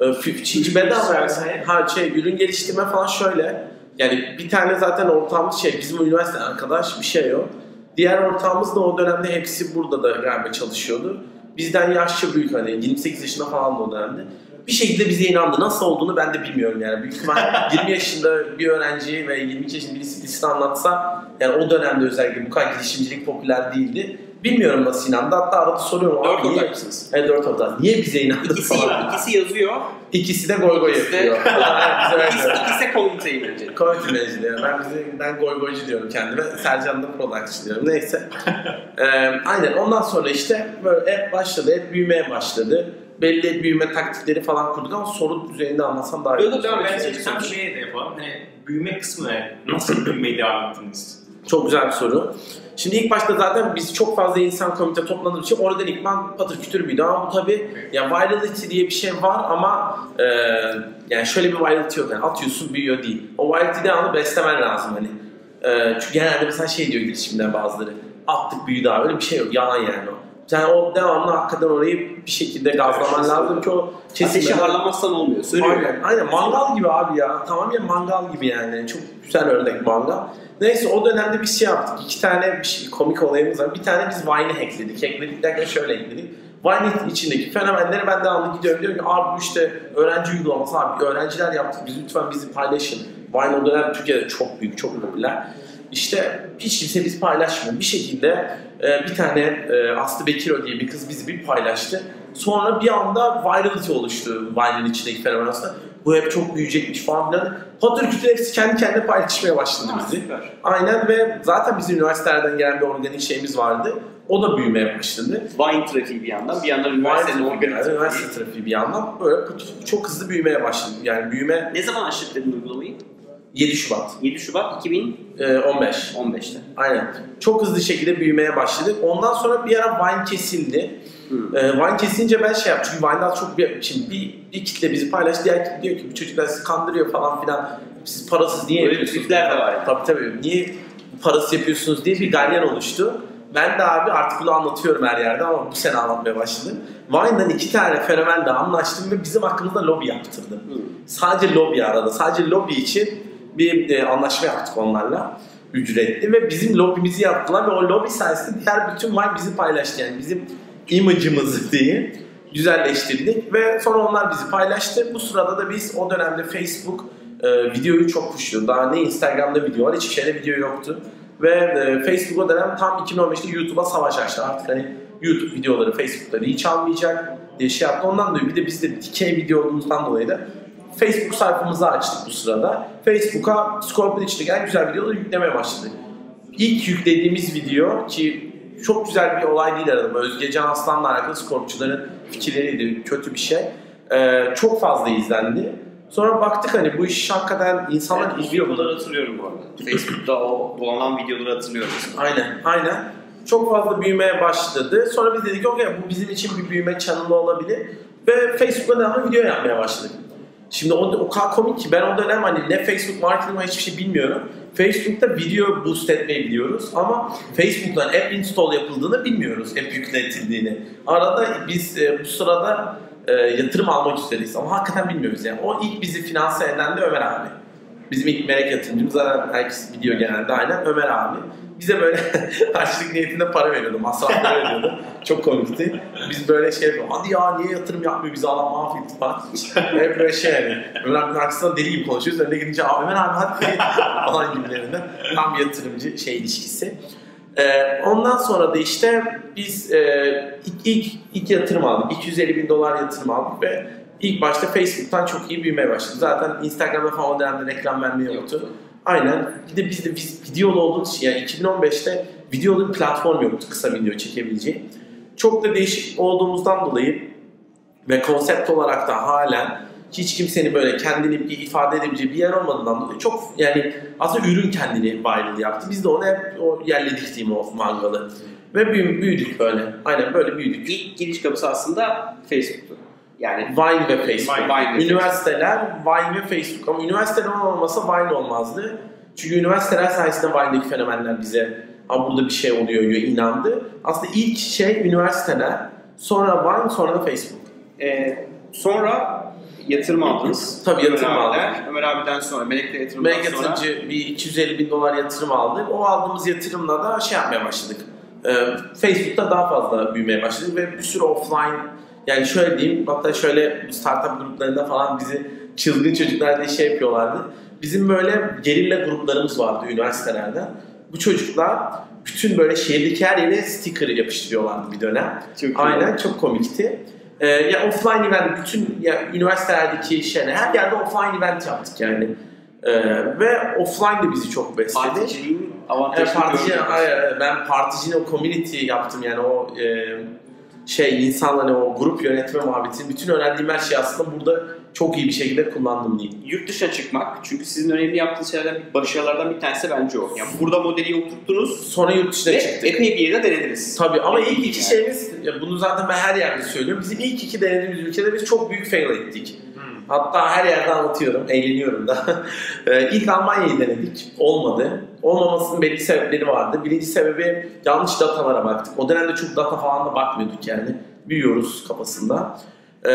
Ee, Çinci bedava yani. Ha şey ürün geliştirme falan şöyle. Yani bir tane zaten ortağımız şey bizim üniversite arkadaş bir şey yok. Diğer ortağımız da o dönemde hepsi burada da galiba çalışıyordu. Bizden yaşça büyük hani 28 yaşında falan o dönemde. Bir şekilde bize inandı. Nasıl olduğunu ben de bilmiyorum yani. Büyük ihtimal 20 yaşında bir öğrenci ve 22 yaşında birisi birisi anlatsa yani o dönemde özellikle bu kadar girişimcilik popüler değildi. Bilmiyorum nasıl inandı. Hatta arada soruyorum. Dört "Abi niye- ortak mısınız? Evet dört ortak. Niye bize inandı İkisi, falan. ikisi yazıyor. İkisi de goy goy İkisi de- yapıyor. Güzel İkisi, ikisi de community manager. Community manager diyorum. Ben, bize, ben goy goycu diyorum kendime. Sercan da productçı diyorum. Neyse. Ee, aynen. Ondan sonra işte böyle hep başladı. Hep büyümeye başladı. Belli büyüme taktikleri falan kurduk ama soru düzeyinde anlatsam daha iyi Yok, olur. devam et. Bence tam şeye de yapalım. Hani büyüme kısmı ne? Nasıl büyümeye devam ettiniz? Çok güzel bir soru. Şimdi ilk başta zaten biz çok fazla insan komite topladığımız için oradan ilkman patır kütür büyüdü ama bu tabii ya virality diye bir şey var ama e, yani şöyle bir virality yok yani atıyorsun büyüyor değil. O virality devamlı beslemen lazım hani. E, çünkü genelde mesela şey diyor girişimden bazıları attık büyüdü abi öyle bir şey yok yalan yani o. Yani o devamlı hakikaten orayı bir şekilde gazlaman lazım ki o Ateşi kesin harlamazsan olmuyor. Sönüyor. Aynen, aynen mangal gibi abi ya. Tamamen mangal gibi yani. Çok güzel örnek mangal. Neyse o dönemde bir şey yaptık. İki tane bir şey, komik olayımız var. Bir tane biz Vine'i hackledik. Hackledik derken şöyle hackledik. Vine'in içindeki fenomenleri ben devamlı gidiyorum diyorum ki abi işte öğrenci uygulaması abi öğrenciler yaptık biz lütfen bizi paylaşın. Vine o dönem Türkiye'de çok büyük, çok popüler. İşte hiç kimse biz paylaşmıyor. Bir şekilde e, bir tane e, Aslı Bekiro diye bir kız bizi bir paylaştı. Sonra bir anda virality oluştu Vine'in içindeki fenomen aslında. Bu hep çok büyüyecekmiş falan filan. Patır kütür hepsi kendi kendine paylaşmaya başladı bizi. süper. Aynen ve zaten bizim üniversitelerden gelen bir organik şeyimiz vardı. O da büyümeye başladı. Vine trafiği bir yandan, bir yandan üniversitenin organik trafiği. üniversite trafiği bir yandan böyle çok hızlı büyümeye başladı. Yani büyüme Ne zaman açtık dedin uygulamayı? 7 Şubat 7 Şubat 2015'te. e, 15. Aynen. Çok hızlı şekilde büyümeye başladık. Ondan sonra bir ara Vine kesildi. Hmm. Ee, Vine kesince ben şey yaptım. Çünkü Vine'dan çok bir, şimdi bir, bir kitle bizi paylaştı. Diğer kitle diyor ki bu çocuklar sizi kandırıyor falan filan. Siz parasız niye Öyle yapıyorsunuz? tripler de var yani. Tabii tabii. Niye parası yapıyorsunuz diye bir galyan oluştu. Ben de abi artık bunu anlatıyorum her yerde ama bu sene anlatmaya başladım. Vine'dan iki tane fenomenle anlaştım ve bizim hakkımızda lobi yaptırdı. Hmm. Sadece lobi arada. Sadece lobi için bir e, anlaşma yaptık onlarla. Ücretli ve bizim lobimizi yaptılar ve o lobi sayesinde diğer bütün Vine bizi paylaştı. Yani bizim image'ımızı diye güzelleştirdik ve sonra onlar bizi paylaştı. Bu sırada da biz o dönemde Facebook e, videoyu çok pushluyordu. Daha ne Instagram'da video var hiçbir şeyde video yoktu. Ve e, Facebook o dönem tam 2015'te YouTube'a savaş açtı. Artık hani YouTube videoları Facebook'ta hiç almayacak. diye şey yaptı. Ondan dolayı bir de biz de dikey video olduğumuzdan dolayı da Facebook sayfamızı açtık bu sırada. Facebook'a Scorpion içinde gelen güzel videoları yüklemeye başladık. İlk yüklediğimiz video ki çok güzel bir olay değil arada. Özge Can Aslan'la alakalı Scorpion'ların fikirleriydi. Kötü bir şey. Ee, çok fazla izlendi. Sonra baktık hani bu iş hakikaten insanlar Evet, izliyor bunu. hatırlıyorum bu arada. Facebook'ta o dolanan videoları hatırlıyorum. Aynen, aynen. Çok fazla büyümeye başladı. Sonra biz dedik okey bu bizim için bir büyüme channel olabilir. Ve Facebook'ta devamlı video yapmaya başladık. Şimdi o, o kadar komik ki ben o dönem hani ne Facebook marketing var hiçbir şey bilmiyorum. Facebook'ta video boost etmeyi biliyoruz ama Facebook'tan app install yapıldığını bilmiyoruz. App yükletildiğini. Arada biz e, bu sırada e, yatırım almak üzereyiz ama hakikaten bilmiyoruz yani. O ilk bizi finanse eden de Ömer abi. Bizim ilk melek yatırımcımız zaten herkes biliyor genelde aynen Ömer abi. Bize böyle harçlık niyetinde para veriyordu, masrafları veriyordu. Çok komikti. Biz böyle şey yapıyorduk, hadi ya niye yatırım yapmıyor bizi adam mahvetti falan. Hep böyle şey yani. Ömer abinin arkasında deli gibi konuşuyoruz. Önüne gidince Aa, Ömer abi hadi falan gibilerinden. Tam bir yatırımcı şey ilişkisi. Ee, ondan sonra da işte biz e, ilk, ilk, ilk yatırım aldık. 250 bin dolar yatırım aldık ve ilk başta Facebook'tan çok iyi büyümeye başladı. Zaten Instagram'da falan o dönemde reklam vermeyi yoktu. Aynen. Bir de biz de biz videolu olduğumuz için yani 2015'te videolu bir platform yoktu kısa video çekebileceği. Çok da değişik olduğumuzdan dolayı ve konsept olarak da halen hiç kimsenin böyle kendini bir ifade edebileceği bir yer olmadığından dolayı çok yani aslında ürün kendini viral yaptı. Biz de onu hep o yerledik diyeyim o mangalı. Ve büyü- büyüdük böyle. Aynen böyle büyüdük. İlk giriş kapısı aslında Facebook'tu. Yani Vine ve Facebook. Vine. Vine ve Üniversiteler Vine ve Facebook ama üniversiteler olmasa Vine olmazdı. Çünkü üniversiteler sayesinde Vine'deki fenomenler bize Aa, burada bir şey oluyor diye inandı. Aslında ilk şey üniversiteler, sonra Vine, sonra da Facebook. Ee, sonra yatırım aldınız. Tabii yatırım Ömer aldık. abiden- Ömer abiden sonra, Melek'le yatırımdan Melek sonra yatırımcı bir 250 bin dolar yatırım aldık. O aldığımız yatırımla da şey yapmaya başladık. Ee, Facebook'ta daha fazla büyümeye başladık ve bir sürü offline yani şöyle diyeyim hatta şöyle startup gruplarında falan bizi çılgın çocuklar diye şey yapıyorlardı. Bizim böyle gerilla gruplarımız vardı üniversitelerde. Bu çocuklar bütün böyle şehirdeki her yere sticker yapıştırıyorlardı bir dönem. Çok iyi. Aynen çok komikti. Ee, ya offline event bütün ya üniversitelerdeki şeyler her yerde offline event yaptık yani. Ee, ve offline de bizi çok besledi. particiliğin Yani avantajını partici, gördük. hayır, ben particinin o community yaptım yani o e, şey insanların o grup yönetme muhabbetini bütün öğrendiğim her şeyi aslında burada çok iyi bir şekilde kullandım diyeyim. Yurt dışına çıkmak. Çünkü sizin önemli yaptığınız şeylerden, başarılardan bir tanesi bence o. Yani burada modeli oturttunuz Sonra yurt dışına ve çıktık. epey bir yere denediniz. Tabii ama ilk iki Yani. şeyimiz, ya bunu zaten ben her yerde söylüyorum. Bizim ilk iki denediğimiz ülkede biz çok büyük fail ettik. Hatta her yerde anlatıyorum, eğleniyorum da. Ee, İlk Almanya'yı denedik, olmadı. Olmamasının belli sebepleri vardı. Birinci sebebi yanlış datalara baktık. O dönemde çok data falan da bakmıyorduk yani. Büyüyoruz kafasında. Ee,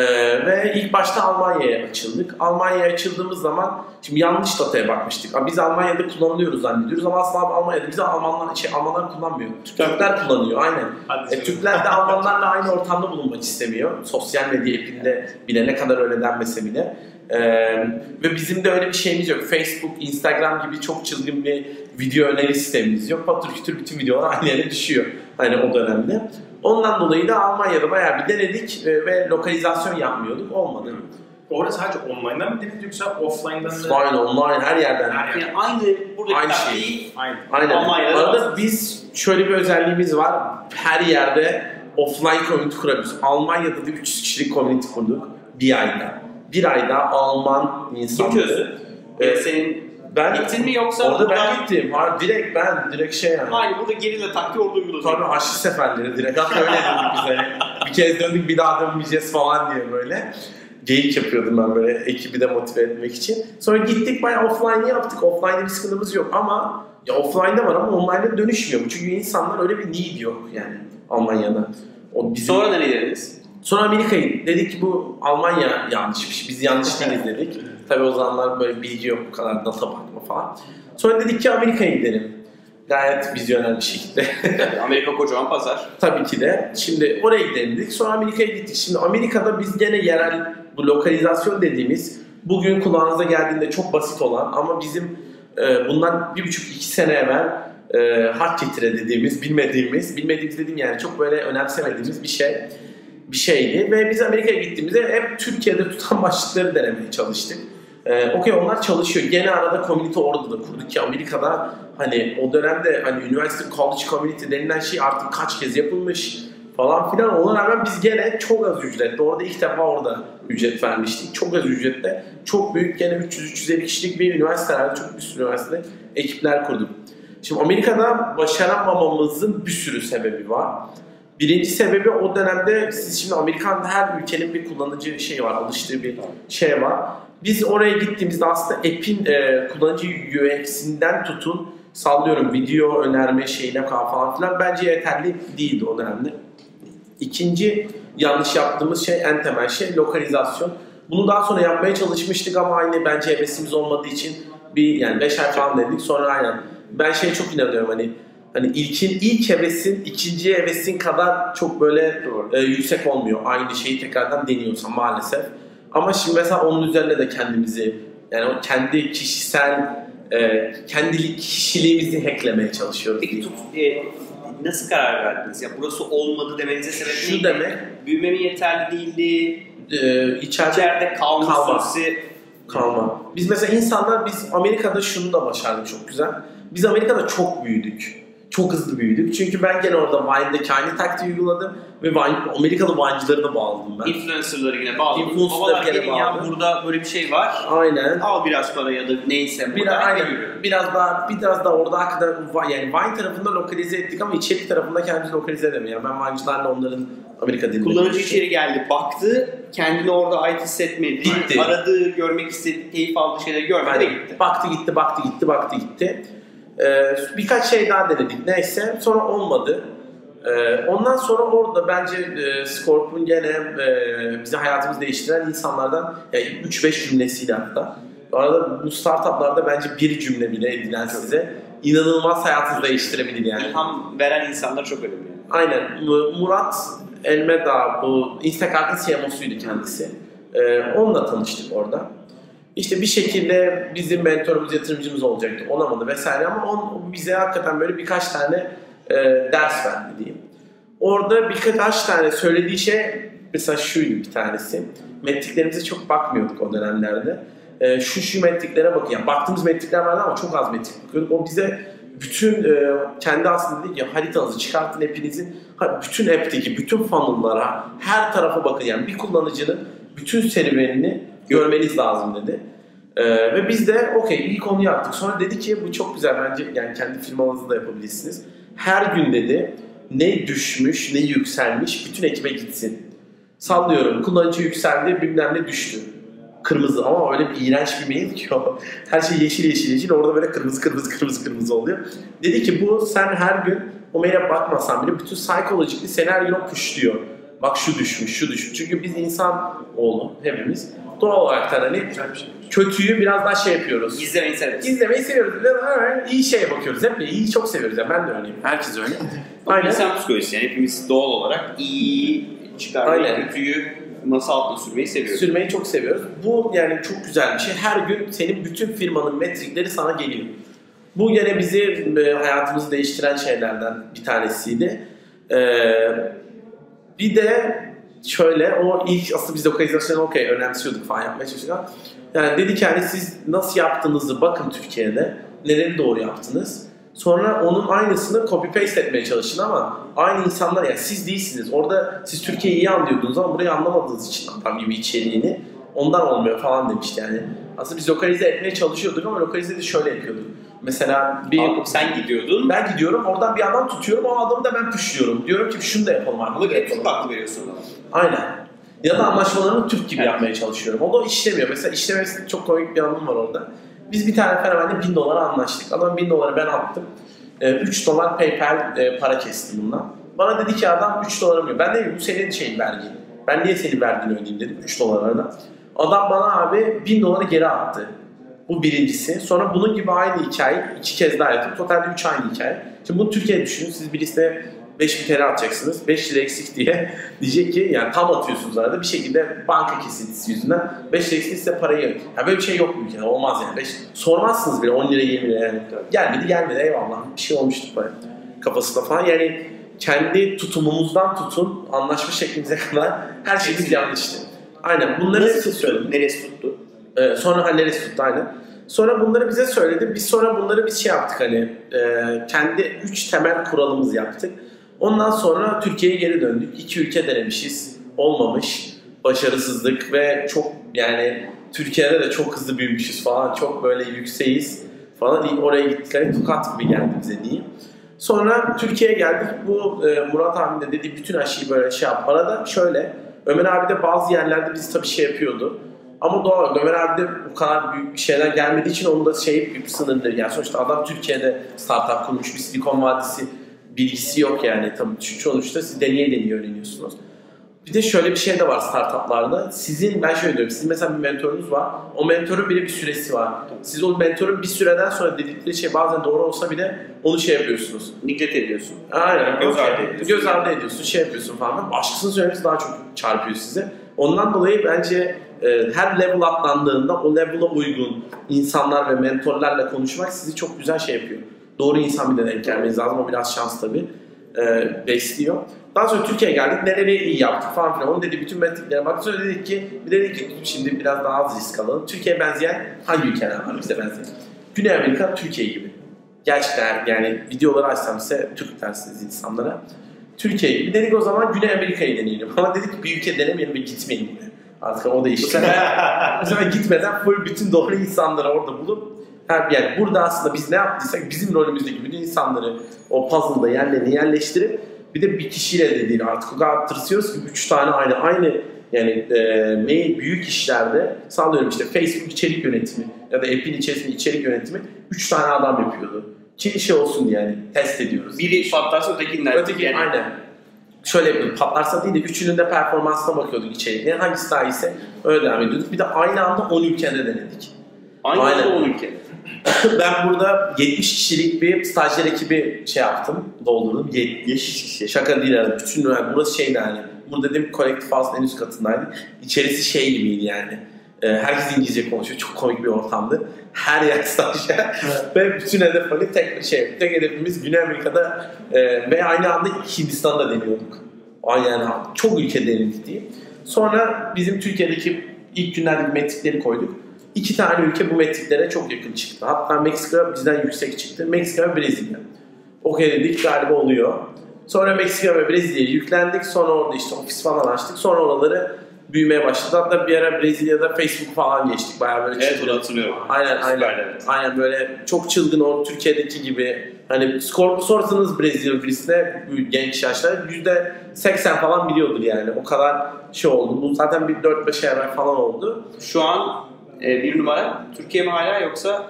ve ilk başta Almanya'ya açıldık. Almanya'ya açıldığımız zaman şimdi yanlış dataya bakmıştık. Biz Almanya'da kullanılıyoruz zannediyoruz ama aslında Almanya'da bizi Almanlar, şey, Almanlar kullanmıyor. Türkler kullanıyor aynen. Hadi E, Türkler de Almanlarla aynı ortamda bulunmak istemiyor. Sosyal medya app'inde bile ne kadar öyle denmese bile. E, ve bizim de öyle bir şeyimiz yok. Facebook, Instagram gibi çok çılgın bir video öneri sistemimiz yok. Patır kütür bütün videolar aynı yere düşüyor. Hani o dönemde. Ondan dolayı da Almanya'da bayağı bir denedik e, ve lokalizasyon yapmıyorduk. Olmadı. Orada sadece online'dan mı denediniz yoksa offline'dan da? Online, online her yerden. Her. Yani aynı buradaki Aynı taktiği Aynen. Aynen. Almanya'da Arada da- biz şöyle bir özelliğimiz var. Her yerde offline community kurabiliyoruz. Almanya'da da 300 kişilik community kurduk. Bir ayda. Bir ayda Alman Kim insanları. çözdü? Ee, senin ben gittin mi yoksa orada ben buradan- gittim. Ha, direkt ben, direkt şey yani. Aynı burada gerilla taktiği orada uyguladın. Tabii Haçlı seferleri direkt. Hatta öyle dedik biz hani. Bir kez döndük bir daha dönmeyeceğiz falan diye böyle. Geyik yapıyordum ben böyle ekibi de motive etmek için. Sonra gittik bayağı offline'ı yaptık. Offline'da bir sıkıntımız yok ama ya offline'da var ama online'da dönüşmüyor. bu. Çünkü insanlar öyle bir need yok yani Almanya'da. O bizim... Sonra ne dediniz? Sonra Amerika'yı dedik ki bu Almanya yanlışmış. Biz yanlış değiliz dedik. Tabii o zamanlar böyle bilgi yok bu kadar data bakma falan. Sonra dedik ki Amerika'ya gidelim. Gayet vizyoner bir şekilde. Amerika kocaman pazar. Tabii ki de. Şimdi oraya gidelim dedik. Sonra Amerika'ya gittik. Şimdi Amerika'da biz gene yerel bu lokalizasyon dediğimiz bugün kulağınıza geldiğinde çok basit olan ama bizim e, bundan bir buçuk iki sene evvel e, hak getire dediğimiz, bilmediğimiz, bilmediğimiz dediğim yani çok böyle önemsemediğimiz bir şey. Bir şeydi. Ve biz Amerika'ya gittiğimizde hep Türkiye'de tutan başlıkları denemeye çalıştık. Ee, Okey onlar çalışıyor. Gene arada community orada da kurduk ki Amerika'da hani o dönemde hani üniversite college community denilen şey artık kaç kez yapılmış falan filan. Ona rağmen biz gene çok az ücretle orada ilk defa orada ücret vermiştik. Çok az ücretle çok büyük gene 300-350 kişilik bir üniversitelerde çok sürü üniversitede ekipler kurduk. Şimdi Amerika'da başaramamamızın bir sürü sebebi var. Birinci sebebi o dönemde siz şimdi Amerikan her ülkenin bir kullanıcı şeyi var, alıştığı bir şey var. Biz oraya gittiğimizde aslında app'in e, kullanıcı UX'inden tutun sallıyorum video önerme şeyine falan filan bence yeterli değildi o dönemde. İkinci yanlış yaptığımız şey en temel şey lokalizasyon. Bunu daha sonra yapmaya çalışmıştık ama aynı bence hevesimiz olmadığı için bir yani 5 ay falan dedik sonra aynen. Ben şeye çok inanıyorum hani hani ilkin ilk hevesin ikinci hevesin kadar çok böyle e, yüksek olmuyor. Aynı şeyi tekrardan deniyorsan maalesef. Ama şimdi mesela onun üzerine de kendimizi yani o kendi kişisel e, kendi kişiliğimizi hacklemeye çalışıyoruz. Peki tut, e, nasıl karar verdiniz? Ya burası olmadı demenize sebep Şu neydi? demek Büyüme mi yeterli değildi? e, içeride İçeride kalma Kalma. süresi kalma. Biz mesela insanlar biz Amerika'da şunu da başardık çok güzel. Biz Amerika'da çok büyüdük. Çok hızlı büyüdük. Çünkü ben gene orada Vine'daki aynı taktiği uyguladım ve Vine, Amerikalı Vine'cıları da bağladım ben. influencerları yine bağladınız. Influencerları gene gelin ya bağladım. burada böyle bir şey var. Aynen. Al biraz para ya da neyse. Bir burada. aynen. Yürü. Biraz daha biraz daha orada hakikaten yani Vine tarafında lokalize ettik ama içerik tarafında kendimizi lokalize edemiyor. Ben Vine'cılarla onların Amerika dilini Kullanıcı içeri geldi, baktı, kendini orada ait hissetmedi. Gitti. Aradığı, görmek istediği, keyif aldığı şeyleri görmedi Aynen. gitti. Baktı gitti, baktı gitti, baktı gitti. Ee, birkaç şey daha denedik neyse. Sonra olmadı. Ee, ondan sonra orada bence e, Scorp'un gene e, bize hayatımızı değiştiren insanlardan yani 3-5 cümlesiyle hatta. Bu arada bu startuplarda bence bir cümle bile edilen size inanılmaz hayatınızı değiştirebilir yani. İlham veren insanlar çok önemli. Aynen. Mu- Murat Elmeda bu Instacart'ın CMO'suydu kendisi. Ee, onunla tanıştık orada. İşte bir şekilde bizim mentorumuz, yatırımcımız olacaktı. Olamadı vesaire ama on, bize hakikaten böyle birkaç tane e, ders verdi diyeyim. Orada birkaç tane söylediği şey mesela şuydu bir tanesi. Metriklerimize çok bakmıyorduk o dönemlerde. E, şu şu metriklere bakın. Yani baktığımız metrikler vardı ama çok az metrik bakıyorduk. O bize bütün e, kendi aslında dedi ki haritanızı çıkartın hepinizin bütün app'teki bütün funnel'lara her tarafa bakın yani bir kullanıcının bütün serüvenini görmeniz lazım dedi. E, ve biz de okey ilk onu yaptık. Sonra dedi ki bu çok güzel bence yani kendi firmanızda da yapabilirsiniz. Her gün dedi ne düşmüş ne yükselmiş bütün ekibe gitsin. Sallıyorum kullanıcı yükseldi bilmem ne düştü kırmızı ama öyle bir iğrenç bir mail ki o. Her şey yeşil yeşil yeşil orada böyle kırmızı kırmızı kırmızı kırmızı oluyor. Dedi ki bu sen her gün o maile bakmasan bile bütün psikolojik seni her gün o. Bak şu düşmüş şu düşmüş. Çünkü biz insan oğlu hepimiz doğal olarak da hani kötüyü biraz daha şey yapıyoruz. Gizlemeyi severiz. İzlemeyi seviyoruz. Ha, iyi şeye bakıyoruz. Hep iyi çok seviyoruz. Yani ben de öyleyim. Herkes öyle. Aynen. İnsan psikolojisi yani hepimiz doğal olarak iyi çıkarmayı, Aynen. kötüyü masa altına sürmeyi seviyoruz. Sürmeyi çok seviyoruz. Bu yani çok güzel bir şey. Her gün senin bütün firmanın metrikleri sana geliyor. Bu gene bizi e, hayatımızı değiştiren şeylerden bir tanesiydi. Ee, bir de şöyle o ilk aslında biz lokalizasyonu okey önemsiyorduk falan yapmaya çalışıyorduk. Yani dedik yani siz nasıl yaptığınızı bakın Türkiye'de. Neleri doğru yaptınız. Sonra onun aynısını copy paste etmeye çalışın ama aynı insanlar yani siz değilsiniz. Orada siz Türkiye'yi iyi anlıyordunuz ama burayı anlamadığınız için adam gibi içeriğini ondan olmuyor falan demişti yani. Aslında biz lokalize etmeye çalışıyorduk ama lokalize de şöyle yapıyorduk. Mesela bir Kalkıp sen gidiyordun ben gidiyorum oradan bir adam tutuyorum o adamı da ben pushluyorum. Diyorum ki şunu da yapalım ama bunu yapalım. Türk haklı veriyorsun ona. Aynen. Ya da anlaşmalarını Türk gibi Evet. yapmaya çalışıyorum. O da işlemiyor. Mesela işlemesi çok komik bir anım var orada. Biz bir tane fenomenle 1000 dolara anlaştık. Adam 1000 doları ben attım. 3 dolar PayPal e, para kesti bundan. Bana dedi ki adam 3 dolarım yok. Ben dedim bu senin şeyin vergin. Ben niye senin vergini ödeyeyim dedim 3 dolara da. Adam bana abi 1000 doları geri attı. Bu birincisi. Sonra bunun gibi aynı hikaye iki kez daha yaptım. Totalde 3 aynı hikaye. Şimdi bunu Türkiye'de düşünün. Siz birisine 5 bin TL atacaksınız. 5 lira eksik diye diyecek ki yani tam atıyorsunuz arada bir şekilde banka kesintisi yüzünden 5 lira eksik size parayı ya böyle bir şey yok ülkede olmaz yani. Beş, sormazsınız bile 10 lira 20 lira yani. Gelmedi gelmedi eyvallah bir şey olmuştu böyle kafasında falan yani kendi tutumumuzdan tutun anlaşma şeklimize kadar her şeyimiz yanlıştı. Aynen bunları Nasıl söyledim. Neresi tuttu? Ee, sonra halleri tuttu aynen. Sonra bunları bize söyledi. Biz sonra bunları biz şey yaptık hani e, kendi üç temel kuralımız yaptık. Ondan sonra Türkiye'ye geri döndük. İki ülke denemişiz. Olmamış. Başarısızlık ve çok yani Türkiye'de de çok hızlı büyümüşüz falan. Çok böyle yükseğiz falan. İlk Oraya gittik. Hani tokat gibi geldi bize diyeyim. Sonra Türkiye'ye geldik. Bu e, Murat abinin de dediği bütün aşıyı böyle şey yap. Arada şöyle Ömer abi de bazı yerlerde bizi tabii şey yapıyordu. Ama doğal Ömer abi de bu kadar büyük bir şeyler gelmediği için onun da şey bir sınırlı. Yani sonuçta adam Türkiye'de startup kurmuş bir Silikon Vadisi bilgisi yok yani. Tabii sonuçta siz deneye deneye öğreniyorsunuz. Bir de şöyle bir şey de var startuplarda. Sizin, ben şöyle diyorum, sizin mesela bir mentorunuz var. O mentorun bile bir süresi var. Siz o mentorun bir süreden sonra dedikleri şey bazen doğru olsa bile onu şey yapıyorsunuz. Niklet ediyorsun. Aynen. Göz ardı ediyorsun. Göz ardı ediyorsun, şey yapıyorsun falan. Başkasının söylemesi daha çok çarpıyor size. Ondan dolayı bence her level atlandığında o level'a uygun insanlar ve mentorlarla konuşmak sizi çok güzel şey yapıyor. Doğru insan bir de denk gelmeniz lazım. O biraz şans tabii. E, besliyor. Daha sonra Türkiye'ye geldik. Neleri iyi yaptık falan filan. Onun dedi bütün metriklere baktık. Sonra dedik ki bir de dedik ki şimdi biraz daha az risk alalım. Türkiye'ye benzeyen hangi ülkeler var bize benzeyen? Güney Amerika Türkiye gibi. Gerçekten yani videoları açsam size Türk dersiniz insanlara. Türkiye gibi. Dedik o zaman Güney Amerika'yı deneyelim. Ama dedik ki bir ülke denemeyelim ve gitmeyin gibi. Artık o değişti. sefer Bu sefer gitmeden full bütün doğru insanları orada bulup her yani burada aslında biz ne yaptıysak bizim rolümüzdeki bütün insanları o puzzle'da yerlerine yerleştirip bir de bir kişiyle de değil artık o kadar tırsıyoruz ki üç tane aynı aynı yani e, mail büyük işlerde sallıyorum işte Facebook içerik yönetimi ya da app'in içerisinde içerik yönetimi üç tane adam yapıyordu. Ki şey olsun diye yani test ediyoruz. biri patlarsa ötekinden. Öteki yani. aynen. Şöyle yapıyorduk. Patlarsa değil de üçünün de performansına bakıyorduk içeriğine. Hangisi daha iyiyse öyle devam ediyorduk. Bir de aynı anda 10 ülkede denedik. Aynı Aynen. anda 10 ülke. ben burada 70 kişilik bir stajyer ekibi şey yaptım. Doldurdum. 70 kişi. Şaka değil yani. Bütün yani burası şeydi yani. Burada dedim Collective House'ın en üst katındaydık. İçerisi şey gibiydi yani. Ee, herkes İngilizce konuşuyor. Çok komik bir ortamdı. Her yer stajyer. ve bütün hedef hani tek şey, tek hedefimiz Güney Amerika'da e, ve aynı anda Hindistan'da deniyorduk. Aynı yani çok ülke denedik diye. Sonra bizim Türkiye'deki ilk günlerdeki metrikleri koyduk. İki tane ülke bu metriklere çok yakın çıktı. Hatta Meksika bizden yüksek çıktı. Meksika ve Brezilya. Okey dedik galiba oluyor. Sonra Meksika ve Brezilya'ya yüklendik. Sonra orada işte ofis falan açtık. Sonra oraları büyümeye başladı. Hatta bir ara Brezilya'da Facebook falan geçtik. Bayağı böyle Evet çılgın. bunu hatırlıyorum. Aynen aynen. Süper, evet. Aynen böyle çok çılgın o Türkiye'deki gibi. Hani skor sorsanız Brezilya birisine bu genç yaşta yüzde 80 falan biliyordur yani. O kadar şey oldu. Bu zaten bir 4-5 ay evvel falan oldu. Şu an e, bir numara Türkiye mi hala yoksa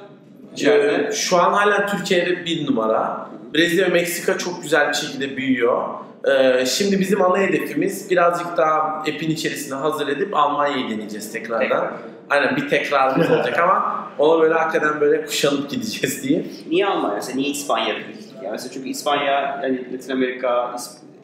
içeride? Ee, şu an hala Türkiye'de bir numara. Brezilya ve Meksika çok güzel bir şekilde büyüyor. Ee, şimdi bizim ana hedefimiz birazcık daha app'in içerisinde hazır edip Almanya'yı deneyeceğiz tekrardan. Tekrar. Aynen bir tekrarımız olacak ama ona böyle hakikaten böyle kuşanıp gideceğiz diye. Niye Almanya? Mesela niye İspanya değil? Yani mesela çünkü İspanya, yani Latin Amerika,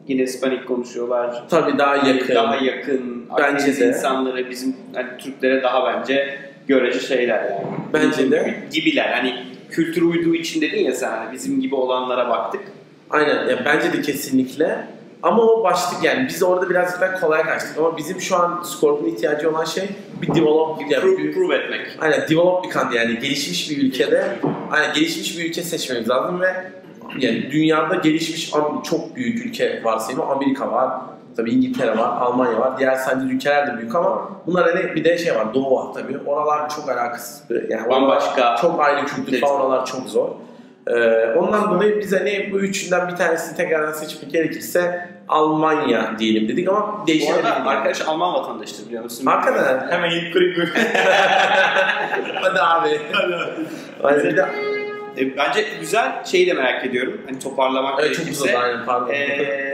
yine İspanik konuşuyorlar. Tabii daha yakın. Daha yakın. Bence de. insanları bizim hani Türklere daha bence görece şeyler yani. Bence de. Gibiler. Hani kültür uyduğu için dedin ya sen hani bizim gibi olanlara baktık. Aynen ya bence de kesinlikle. Ama o başlık yani biz orada birazcık daha kolay kaçtık ama bizim şu an Scorp'un ihtiyacı olan şey bir develop yani Prove, bir- prove etmek. Aynen develop bir country yani gelişmiş bir ülkede aynen gelişmiş bir ülke seçmemiz lazım ve yani dünyada gelişmiş çok büyük ülke varsayımı Amerika var. Tabii İngiltere var, Almanya var. Diğer sayıda ülkeler de büyük ama bunlar hani bir de şey var Doğu var tabii. Oralar çok alakasız. Yani Bambaşka. Çok ayrı kültür falan oralar çok zor. Ee, ondan dolayı biz hani bu üçünden bir tanesini tekrardan seçmek gerekirse Almanya diyelim dedik ama Bu değişebilir. arada yani. arkadaş Alman vatandaşıdır biliyor musun? Hakikaten. Hemen yiyip kırık böyle. Hadi abi. Aynen. Bir de- E, bence güzel şeyi de merak ediyorum. Hani toparlamak Evet çok gerekirse. güzel aynen pardon. Ee,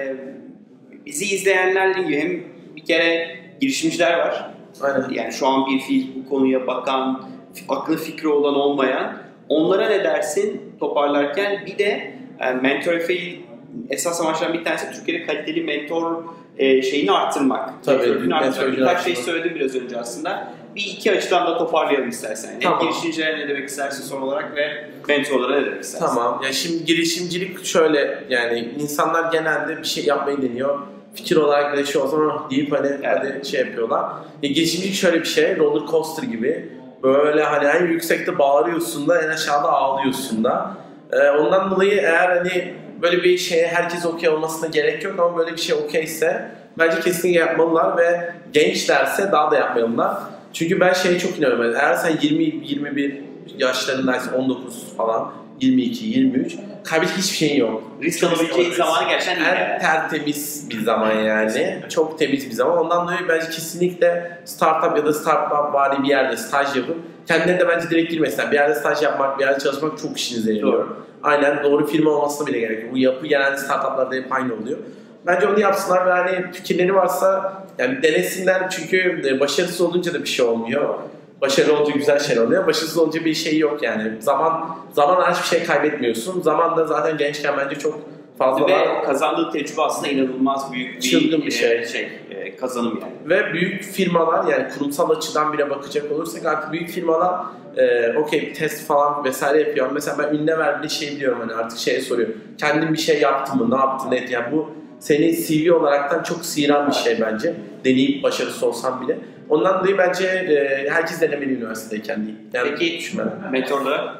bizi izleyenler dediğim gibi hem bir kere girişimciler var. aynen. Yani şu an bir fiil bu konuya bakan, aklı fikri olan olmayan. Onlara ne dersin toparlarken? Bir de yani mentor Efe'yi esas amaçlarından bir tanesi Türkiye'de kaliteli mentor e, şeyini arttırmak. Tabii, network'ünü arttırmak. Birkaç şey söyledim biraz önce aslında. bir iki açıdan da toparlayalım istersen. Hem Tamam. girişimcilere ne demek istersin son olarak ve mentorlara ne demek istersin? Tamam. Ya şimdi girişimcilik şöyle yani insanlar genelde bir şey yapmayı deniyor. Fikir olarak da şey o zaman deyip hani hadi şey yapıyorlar. Ya girişimcilik şöyle bir şey. Roller coaster gibi. Böyle hani en yüksekte bağırıyorsun da en aşağıda ağlıyorsun da. Ee, ondan dolayı eğer hani böyle bir şeye herkes okey olmasına gerek yok ama böyle bir şey okeyse bence kesinlikle yapmalılar ve gençlerse daha da yapmalılar. Çünkü ben şeye çok inanıyorum. Eğer sen 20 21 yaşlarındaysan 19 falan 22 23 kaybedecek hiçbir şeyin yok. Risk alabileceğin zamanı gerçekten iyi. En yani. tertemiz bir zaman yani. Çok temiz bir zaman. Ondan dolayı bence kesinlikle startup ya da startup bari bir yerde staj yapıp kendine de bence direkt girmesinler. Bir yerde staj yapmak, bir yerde çalışmak çok işinize yarıyor. Doğru. Aynen doğru firma olmasına bile gerek yok. Bu yapı genelde startuplarda hep aynı oluyor. Bence onu yapsınlar ve hani fikirleri varsa yani denesinler çünkü e, başarısız olunca da bir şey olmuyor. Başarılı olunca güzel şey oluyor. Başarısız olunca bir şey yok yani. Zaman zaman hiçbir şey kaybetmiyorsun. Zaman da zaten gençken bence çok fazla. Ve kazandığı tecrübe aslında inanılmaz büyük bir, Çılgın bir e, şey. şey e, kazanım yani. Ve büyük firmalar yani kurumsal açıdan bile bakacak olursak artık büyük firmalar e, okey test falan vesaire yapıyor. Mesela ben ünlem bir şey biliyorum hani artık şeye soruyor. Kendin bir şey yaptın mı? Ne yaptın? Ne? Yani bu seni CV olaraktan çok sıyıran bir şey bence. Deneyip başarısız olsan bile. Ondan dolayı bence e, herkes denemeli üniversitedeyken değil. Yani Peki düşünmeden. mentorlara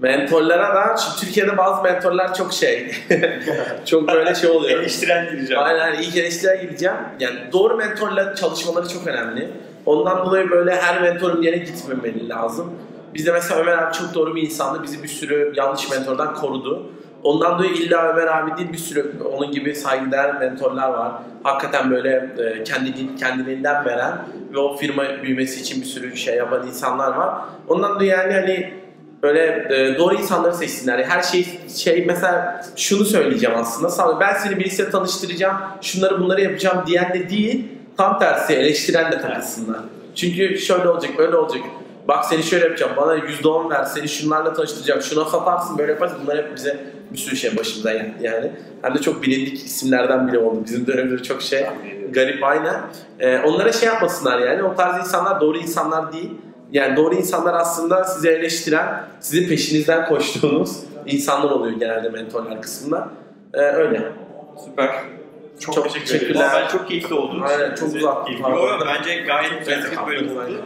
Mentorlara da şimdi Türkiye'de bazı mentorlar çok şey. çok böyle şey oluyor. eleştiren gireceğim. Aynen ilk eleştiriye gideceğim. Yani doğru mentorla çalışmaları çok önemli. Ondan dolayı böyle her mentorun yerine gitmemeli lazım. Bizde mesela Ömer abi çok doğru bir insandı. Bizi bir sürü yanlış mentordan korudu. Ondan dolayı illa Ömer abi değil bir sürü onun gibi saygıdeğer mentorlar var. Hakikaten böyle e, kendini, kendiliğinden veren ve o firma büyümesi için bir sürü şey yapan insanlar var. Ondan dolayı yani hani böyle e, doğru insanları seçsinler. Her şey şey mesela şunu söyleyeceğim aslında. Ben seni birisiyle tanıştıracağım. Şunları bunları yapacağım diyen de değil. Tam tersi eleştiren de takılsınlar. Çünkü şöyle olacak, böyle olacak. Bak seni şöyle yapacağım. Bana %10 ver. Seni şunlarla tanıştıracağım. Şuna satarsın, böyle yaparsın. Bunlar hep bize bir sürü şey başımıza geldi yani. Hem de çok bilindik isimlerden biri oldu. Bizim dönemde çok şey garip aynen. Ee, onlara şey yapmasınlar yani. O tarz insanlar doğru insanlar değil. Yani doğru insanlar aslında sizi eleştiren, sizin peşinizden koştuğunuz insanlar oluyor genelde mentorlar kısmında. Ee, öyle. Süper. Çok, Çok teşekkür teşekkürler. ederiz. Ama ben çok keyifli oldum. Aynen çok Bize uzak. keyifli. Yo, yo, bence gayet bölüm haklısın, oldu.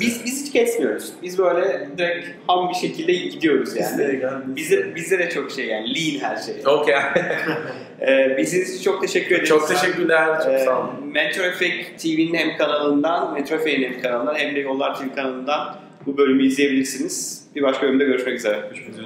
Biz, biz hiç kesmiyoruz. Biz böyle direkt ham bir şekilde gidiyoruz yani. Bizde, bizde de çok şey yani lean her şey. Okey. Ee, bizim için çok teşekkür ederiz. çok teşekkürler. Çok Ee, sağ olun. Mentor Effect TV'nin hem kanalından, Mentor Effect'in hem kanalından hem de Yollar TV kanalından bu bölümü izleyebilirsiniz. Bir başka bölümde görüşmek üzere. Görüşmek üzere.